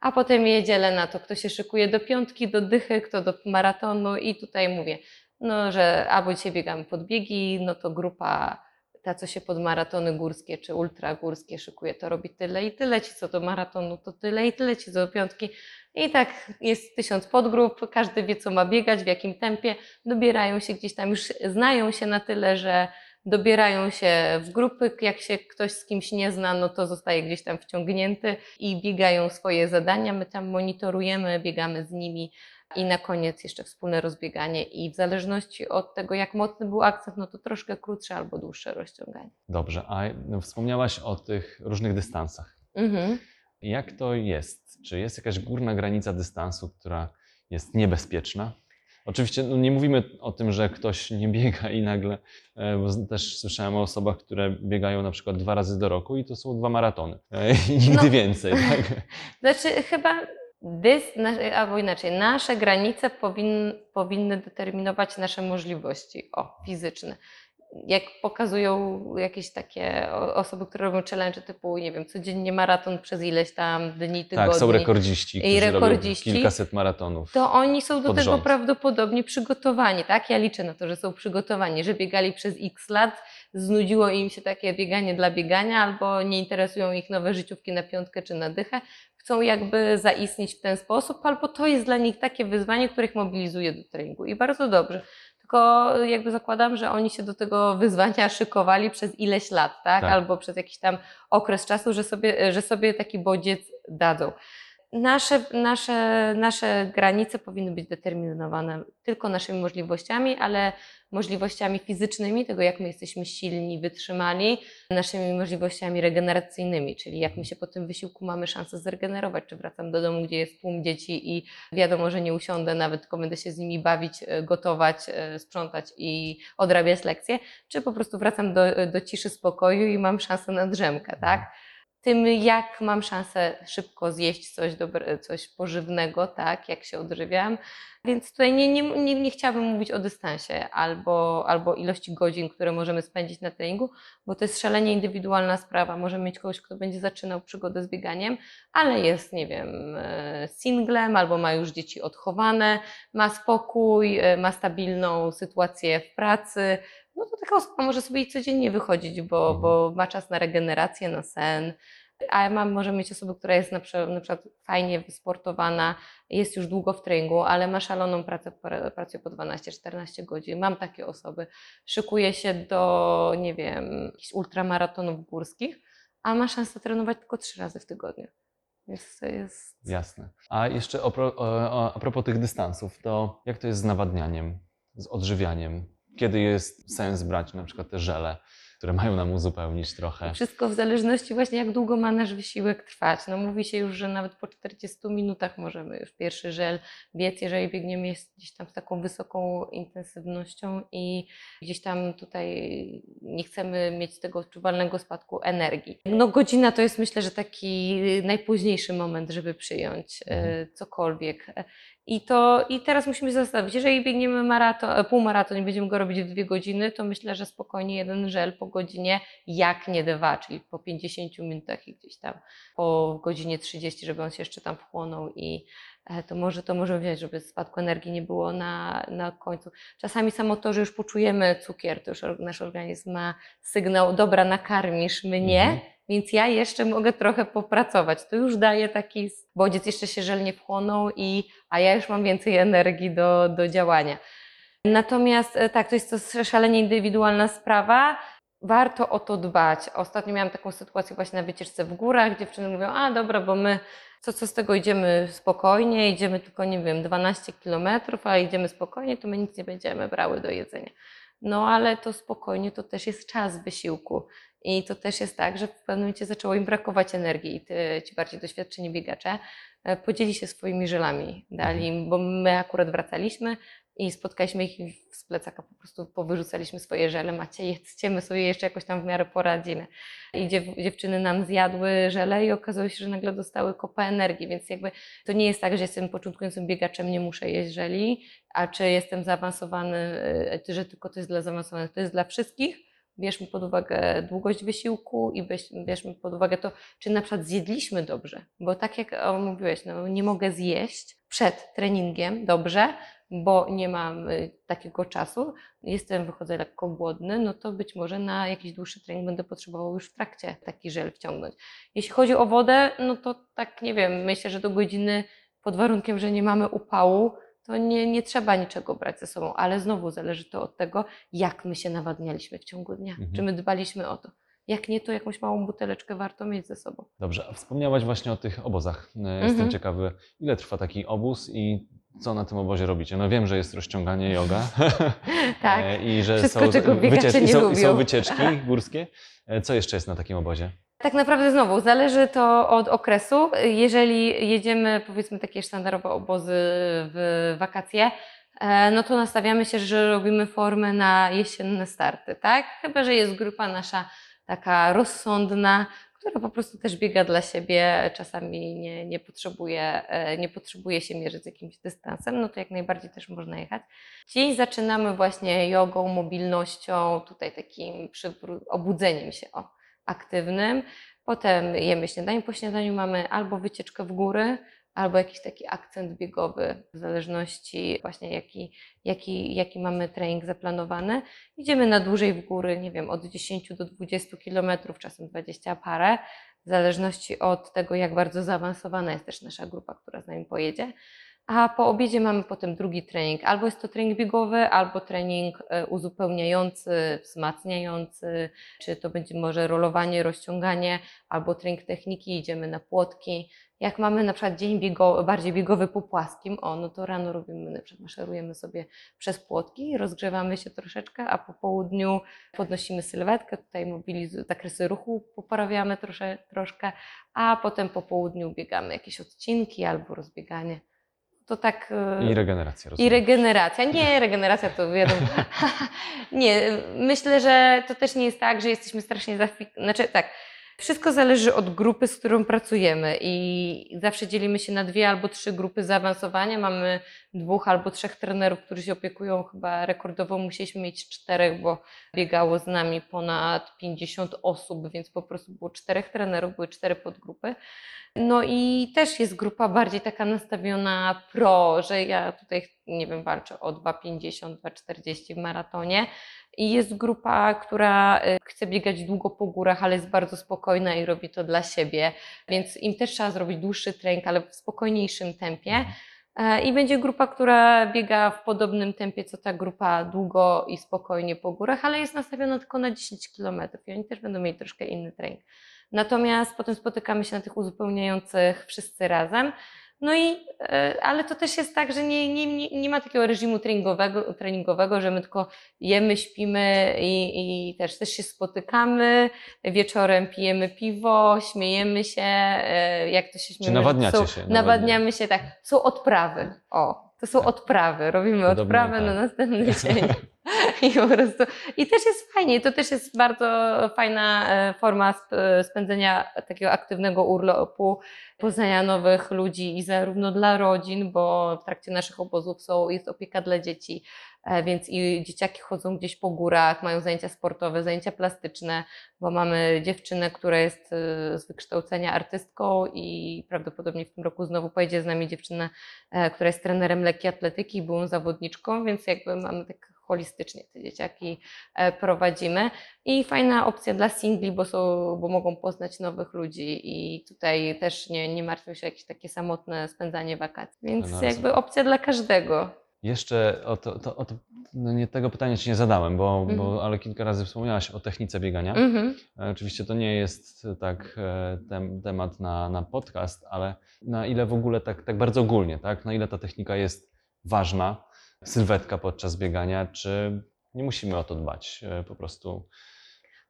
B: a potem je dzielę na to, kto się szykuje do piątki, do dychy, kto do maratonu i tutaj mówię, no, że albo dzisiaj biegamy podbiegi, no to grupa ta, co się pod maratony górskie czy ultragórskie szykuje, to robi tyle i tyle, ci co do maratonu to tyle i tyle, ci co do piątki. I tak jest tysiąc podgrup, każdy wie co ma biegać, w jakim tempie, dobierają się gdzieś tam, już znają się na tyle, że dobierają się w grupy, jak się ktoś z kimś nie zna, no to zostaje gdzieś tam wciągnięty i biegają swoje zadania, my tam monitorujemy, biegamy z nimi i na koniec jeszcze wspólne rozbieganie i w zależności od tego, jak mocny był akcent, no to troszkę krótsze albo dłuższe rozciąganie.
A: Dobrze, a no, wspomniałaś o tych różnych dystansach.
B: Mhm.
A: Jak to jest? Czy jest jakaś górna granica dystansu, która jest niebezpieczna? Oczywiście no nie mówimy o tym, że ktoś nie biega i nagle, e, bo też słyszałem o osobach, które biegają na przykład dwa razy do roku i to są dwa maratony. E, I <laughs> nigdy
B: No.
A: więcej, tak? <laughs>
B: Znaczy chyba dys, albo inaczej, nasze granice powin, powinny determinować nasze możliwości o, fizyczne. Jak pokazują jakieś takie osoby, które robią challenge typu, nie wiem, codziennie maraton przez ileś tam dni, tygodni.
A: Tak, są rekordziści,
B: I rekordziści.
A: kilkaset maratonów.
B: to oni są do tego
A: rząd.
B: prawdopodobnie przygotowani, tak? Ja liczę na to, że są przygotowani, że biegali przez x lat, znudziło im się takie bieganie dla biegania, albo nie interesują ich nowe życiówki na piątkę czy na dychę. Chcą jakby zaistnieć w ten sposób, albo to jest dla nich takie wyzwanie, które ich mobilizuje do treningu i bardzo dobrze. Tylko jakby zakładam, że oni się do tego wyzwania szykowali przez ileś lat, tak?
A: Tak.
B: Albo przez jakiś tam okres czasu, że sobie, że sobie taki bodziec dadzą. Nasze, nasze, nasze granice powinny być determinowane tylko naszymi możliwościami, ale możliwościami fizycznymi, tego jak my jesteśmy silni, wytrzymali, naszymi możliwościami regeneracyjnymi, czyli jak my się po tym wysiłku mamy szansę zregenerować, czy wracam do domu, gdzie jest tłum dzieci i wiadomo, że nie usiądę, nawet tylko będę się z nimi bawić, e, gotować, e, sprzątać i odrabiać lekcje, czy po prostu wracam do, do ciszy, spokoju i mam szansę na drzemkę, tak? Tym, jak mam szansę szybko zjeść coś, dobre, coś pożywnego, tak, jak się odżywiam. Więc tutaj nie, nie, nie, nie chciałabym mówić o dystansie albo, albo ilości godzin, które możemy spędzić na treningu, bo to jest szalenie indywidualna sprawa. Możemy mieć kogoś, kto będzie zaczynał przygodę z bieganiem, ale jest, nie wiem, e, singlem albo ma już dzieci odchowane, ma spokój, e, ma stabilną sytuację w pracy. No to taka osoba może sobie codziennie wychodzić, bo,
A: Mhm.
B: bo ma czas na regenerację, na sen. A mam, może mieć osobę, która jest na przykład, na przykład fajnie wysportowana, jest już długo w treningu, ale ma szaloną pracę, pra- pracuje po 12-14 godzin. Mam takie osoby. Szykuje się do, nie wiem, jakichś ultramaratonów górskich, a ma szansę trenować tylko trzy razy w tygodniu. Więc to jest.
A: Jasne. A jeszcze o, pro, o, o, a propos tych dystansów, to jak to jest z nawadnianiem, z odżywianiem? Kiedy jest sens brać na przykład te żele, które mają nam uzupełnić trochę?
B: Wszystko w zależności właśnie jak długo ma nasz wysiłek trwać. No mówi się już, że nawet po 40 minutach możemy już pierwszy żel biec, jeżeli biegniemy gdzieś tam z taką wysoką intensywnością i gdzieś tam tutaj nie chcemy mieć tego odczuwalnego spadku energii. No godzina to jest myślę, że taki najpóźniejszy moment, żeby przyjąć e,
A: Mhm.
B: cokolwiek. I, to, I teraz musimy się zastanowić, jeżeli biegniemy maraton, półmaraton i będziemy go robić w dwie godziny, to myślę, że spokojnie jeden żel po godzinie, jak nie dwa, czyli po 50 minutach i gdzieś tam po godzinie 30, żeby on się jeszcze tam wchłonął i e, to może to możemy wziąć, żeby spadku energii nie było na, na końcu. Czasami samo to, że już poczujemy cukier, to już nasz organizm ma sygnał, dobra, nakarmisz mnie,
A: Mhm.
B: więc ja jeszcze mogę trochę popracować. To już daje taki bodziec, jeszcze się żel nie wchłonął, i, a ja już mam więcej energii do, do działania. Natomiast e, tak, to jest to szalenie indywidualna sprawa. Warto o to dbać. Ostatnio miałam taką sytuację właśnie na wycieczce w górach. Dziewczyny mówią, a dobra, bo my co, co z tego idziemy spokojnie, idziemy tylko, nie wiem, 12 kilometrów, a idziemy spokojnie, to my nic nie będziemy brały do jedzenia. No ale to spokojnie to też jest czas wysiłku. I to też jest tak, że w pewnym momencie zaczęło im brakować energii i ty, ci bardziej doświadczeni biegacze e, podzieli się swoimi żelami. Dali, im- bo my akurat wracaliśmy i spotkaliśmy ich i z plecaka po prostu powyrzucaliśmy swoje żele. Macie, jedzcie, my sobie jeszcze jakoś tam w miarę poradzimy. I dziew, dziewczyny nam zjadły żele i okazało się, że nagle dostały kopę energii, więc jakby to nie jest tak, że jestem początkującym biegaczem, nie muszę jeść żeli, a czy jestem zaawansowany, e, że tylko to jest dla zaawansowanych, to jest dla wszystkich. Bierzmy pod uwagę długość wysiłku i bierzmy pod uwagę to, czy na przykład zjedliśmy dobrze. Bo tak jak mówiłeś, no, nie mogę zjeść przed treningiem dobrze, bo nie mam y, takiego czasu, jestem, wychodzę lekko głodny, no to być może na jakiś dłuższy trening będę potrzebował już w trakcie taki żel wciągnąć. Jeśli chodzi o wodę, no to tak nie wiem, myślę, że do godziny pod warunkiem, że nie mamy upału, to nie, nie trzeba niczego brać ze sobą, ale znowu zależy to od tego, jak my się nawadnialiśmy w ciągu dnia,
A: Mhm.
B: czy my dbaliśmy o to. Jak nie, to jakąś małą buteleczkę warto mieć ze sobą.
A: Dobrze, a wspomniałaś właśnie o tych obozach. E, Jestem
B: Mhm.
A: ciekawy, ile trwa taki obóz i co na tym obozie robicie? No wiem, że jest rozciąganie yoga <laughs>
B: Tak.
A: e, i że
B: Wszystko,
A: są,
B: czego
A: wycieczki,
B: nie
A: są wycieczki górskie. E, Co jeszcze jest na takim obozie?
B: Tak naprawdę znowu zależy to od okresu. Jeżeli jedziemy powiedzmy takie sztandarowe obozy w wakacje, e, no to nastawiamy się, że robimy formę na jesienne starty, tak? Chyba, że jest grupa nasza taka rozsądna, która po prostu też biega dla siebie, czasami nie, nie, potrzebuje, e, nie potrzebuje się mierzyć z jakimś dystansem, no to jak najbardziej też można jechać. Dzień zaczynamy właśnie jogą, mobilnością, tutaj takim obudzeniem się, o, aktywnym. Potem jemy śniadanie. Po śniadaniu mamy albo wycieczkę w góry, albo jakiś taki akcent biegowy, w zależności właśnie jaki, jaki, jaki mamy trening zaplanowany. Idziemy na dłużej w góry, nie wiem, od 10 do 20 kilometrów, czasem 20 parę, w zależności od tego, jak bardzo zaawansowana jest też nasza grupa, która z nami pojedzie. A po obiedzie mamy potem drugi trening. Albo jest to trening biegowy, albo trening e, uzupełniający, wzmacniający, czy to będzie może rolowanie, rozciąganie, albo trening techniki, idziemy na płotki. Jak mamy na przykład dzień biego, bardziej biegowy po płaskim, o, no to rano robimy, na przykład maszerujemy sobie przez płotki, rozgrzewamy się troszeczkę, a po południu podnosimy sylwetkę, tutaj zakresy ruchu poprawiamy trosze, troszkę, a potem po południu biegamy jakieś odcinki albo rozbieganie. To tak. e,
A: I regeneracja,
B: i
A: rozumiem.
B: regeneracja. Nie, <laughs> regeneracja to wiadomo. <laughs> nie, myślę, że to też nie jest tak, że jesteśmy strasznie zafik... Znaczy tak, wszystko zależy od grupy, z którą pracujemy i zawsze dzielimy się na dwie albo trzy grupy zaawansowania. Mamy dwóch albo trzech trenerów, którzy się opiekują. Chyba rekordowo musieliśmy mieć czterech, bo biegało z nami ponad 50 osób, więc po prostu było czterech trenerów, były cztery podgrupy. No i też jest grupa bardziej taka nastawiona pro, że ja tutaj, nie wiem, walczę o 2,50, 2,40 w maratonie. I jest grupa, która y, chce biegać długo po górach, ale jest bardzo spokojna i robi to dla siebie, więc im też trzeba zrobić dłuższy trening, ale w spokojniejszym tempie. E, I będzie grupa, która biega w podobnym tempie, co ta grupa długo i spokojnie po górach, ale jest nastawiona tylko na 10 km i oni też będą mieli troszkę inny trening. Natomiast potem spotykamy się na tych uzupełniających wszyscy razem. No i, e, ale to też jest tak, że nie, nie, nie, nie ma takiego reżimu treningowego, treningowego, że my tylko jemy, śpimy i, i też, też się spotykamy. Wieczorem pijemy piwo, śmiejemy się, e, jak to się śmiejemy. że
A: nawadniacie
B: są,
A: się,
B: Nawadniamy się, tak. Są odprawy. O, to są odprawy. Robimy
A: Podobno
B: odprawę
A: tak.
B: na następny <laughs> dzień. I po prostu. I też jest fajnie. To też jest bardzo fajna e, forma sp- spędzenia takiego aktywnego urlopu, poznania nowych ludzi i zarówno dla rodzin, bo w trakcie naszych obozów są, jest opieka dla dzieci, więc i dzieciaki chodzą gdzieś po górach, mają zajęcia sportowe, zajęcia plastyczne, bo mamy dziewczynę, która jest e, z wykształcenia artystką i prawdopodobnie w tym roku znowu pojedzie z nami dziewczyna, e, która jest trenerem lekkiej atletyki byłą zawodniczką, więc jakby mamy tak holistycznie te dzieciaki e, prowadzimy. I fajna opcja dla singli, bo, są, bo mogą poznać nowych ludzi i tutaj też nie, nie martwią się o jakieś takie samotne spędzanie wakacji. Więc jakby opcja dla każdego.
A: Jeszcze o to, to, o to no nie tego pytania Ci nie zadałem, bo,
B: Mhm.
A: bo, ale kilka razy wspomniałaś o technice biegania.
B: Mhm.
A: E, Oczywiście to nie jest tak e, tem, temat na, na podcast, ale na ile w ogóle tak, tak bardzo ogólnie, tak? Na ile ta technika jest ważna, sylwetka podczas biegania, czy nie musimy o to dbać e, po prostu?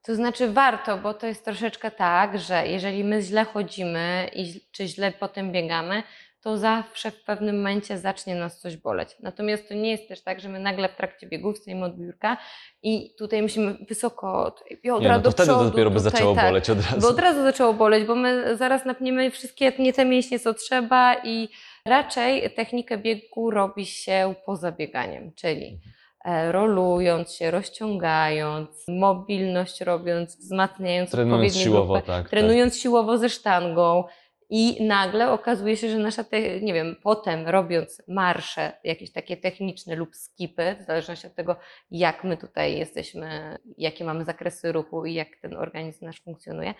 B: To znaczy warto, bo to jest troszeczkę tak, że jeżeli my źle chodzimy i czy źle potem biegamy, to zawsze w pewnym momencie zacznie nas coś boleć. Natomiast to nie jest też tak, że my nagle w trakcie biegów stoimy od biurka i tutaj musimy wysoko, tutaj biodra
A: Nie, no to
B: do
A: wtedy
B: przodu,
A: to dopiero by
B: tutaj
A: zaczęło
B: tak.
A: boleć od razu.
B: Bo od razu zaczęło boleć, bo my zaraz napniemy wszystkie nie te mięśnie, co trzeba i raczej technikę biegu robi się poza bieganiem, czyli e, rolując się, rozciągając, mobilność robiąc, wzmacniając
A: Trenując
B: odpowiednie
A: siłowo,
B: grupy,
A: tak.
B: trenując siłowo ze sztangą i nagle okazuje się, że nasza, te, nie wiem, potem robiąc marsze jakieś takie techniczne lub skipy, w zależności od tego, jak my tutaj jesteśmy, jakie mamy zakresy ruchu i jak ten organizm nasz funkcjonuje.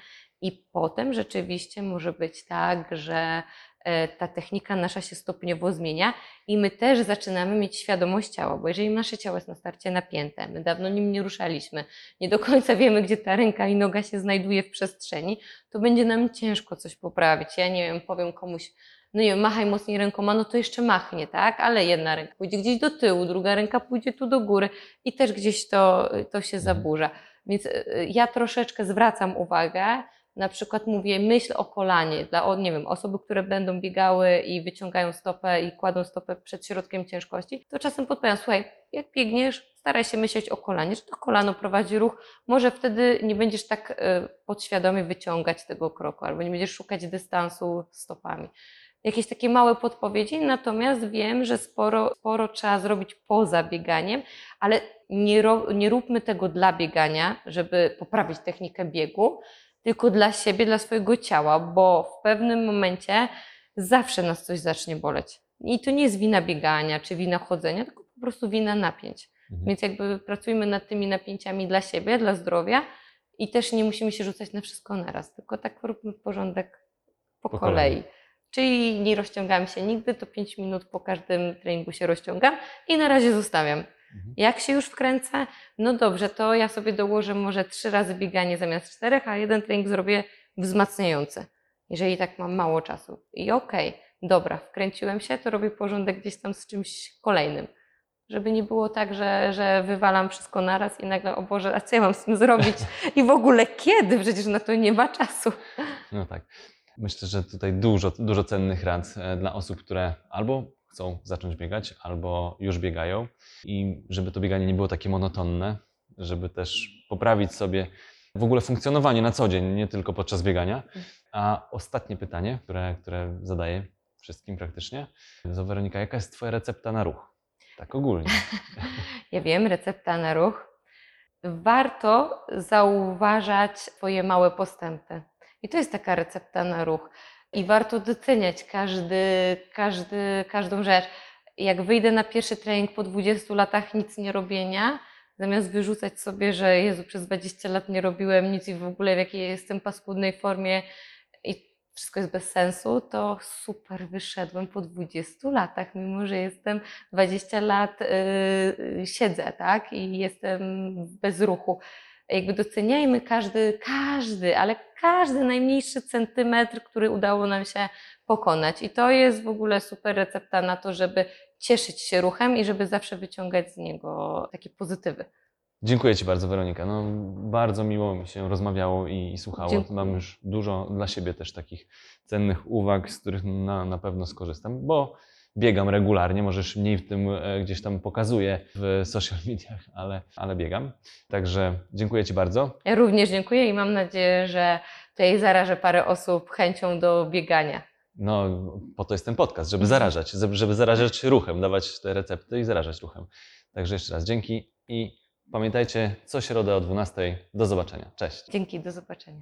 B: I potem rzeczywiście może być tak, że e, ta technika nasza się stopniowo zmienia i my też zaczynamy mieć świadomość ciała, bo jeżeli nasze ciało jest na starcie napięte, my dawno nim nie ruszaliśmy, nie do końca wiemy, gdzie ta ręka i noga się znajduje w przestrzeni, to będzie nam ciężko coś poprawić. Ja nie wiem, powiem komuś, no nie wiem, machaj mocniej rękoma, no to jeszcze machnie, tak? Ale jedna ręka pójdzie gdzieś do tyłu, druga ręka pójdzie tu do góry i też gdzieś to, to się
A: Mhm.
B: zaburza. Więc y, ja troszeczkę zwracam uwagę, na przykład mówię, myśl o kolanie dla, nie wiem, osoby, które będą biegały i wyciągają stopę i kładą stopę przed środkiem ciężkości, to czasem podpowiadam, słuchaj, jak biegniesz, staraj się myśleć o kolanie, że to kolano prowadzi ruch, może wtedy nie będziesz tak y, podświadomie wyciągać tego kroku, albo nie będziesz szukać dystansu stopami. Jakieś takie małe podpowiedzi, natomiast wiem, że sporo, sporo trzeba zrobić poza bieganiem, ale nie, ro, nie róbmy tego dla biegania, żeby poprawić technikę biegu, tylko dla siebie, dla swojego ciała, bo w pewnym momencie zawsze nas coś zacznie boleć. I to nie jest wina biegania czy wina chodzenia, tylko po prostu wina napięć.
A: Mhm.
B: Więc jakby pracujmy nad tymi napięciami dla siebie, dla zdrowia i też nie musimy się rzucać na wszystko naraz, tylko tak róbmy porządek po,
A: Po
B: kolei.
A: kolei.
B: Czyli nie rozciągam się nigdy, to 5 minut po każdym treningu się rozciągam i na razie zostawiam.
A: Mhm.
B: Jak się już wkręcę, no dobrze, to ja sobie dołożę może trzy razy bieganie zamiast czterech, a jeden trening zrobię wzmacniający, jeżeli tak mam mało czasu. I okej, dobra, wkręciłem się, to robię porządek gdzieś tam z czymś kolejnym. Żeby nie było tak, że, że wywalam wszystko naraz i nagle, o Boże, a co ja mam z tym zrobić? <laughs> I w ogóle kiedy? Przecież na to nie ma czasu.
A: No tak. Myślę, że tutaj dużo, dużo cennych rad e, dla osób, które albo chcą zacząć biegać, albo już biegają. I żeby to bieganie nie było takie monotonne, żeby też poprawić sobie w ogóle funkcjonowanie na co dzień, nie tylko podczas biegania. A ostatnie pytanie, które, które zadaję wszystkim praktycznie. To Weronika, jaka jest Twoja recepta na ruch? Tak ogólnie. <laughs>
B: Ja wiem, recepta na ruch. Warto zauważać swoje małe postępy. I to jest taka recepta na ruch. I warto doceniać każdy, każdy, każdą rzecz. Jak wyjdę na pierwszy trening po 20 latach nic nie robienia, zamiast wyrzucać sobie, że Jezu, przez 20 lat nie robiłem nic i w ogóle w jakiej jestem paskudnej formie i wszystko jest bez sensu, to super wyszedłem po 20 latach, mimo że jestem 20 lat yy, siedzę, tak? I jestem bez ruchu. Jakby doceniajmy każdy, każdy, ale każdy najmniejszy centymetr, który udało nam się pokonać. I to jest w ogóle super recepta na to, żeby cieszyć się ruchem i żeby zawsze wyciągać z niego takie pozytywy.
A: Dziękuję Ci bardzo, Weronika. No, bardzo miło mi się rozmawiało i, i słuchało.
B: Dziękuję.
A: Mam już dużo dla siebie też takich cennych uwag, z których na, na pewno skorzystam, bo biegam regularnie, możesz mniej w tym e, gdzieś tam pokazuję w social <laughs> mediach, ale, ale biegam. Także dziękuję Ci bardzo.
B: Ja również dziękuję i mam nadzieję, że tutaj zarażę parę osób chęcią do biegania.
A: No, po to jest ten podcast, żeby zarażać, żeby żeby zarażać ruchem, dawać te recepty i zarażać ruchem. Także jeszcze raz dzięki i pamiętajcie, co środę o 12. Do zobaczenia. Cześć.
B: Dzięki, do zobaczenia.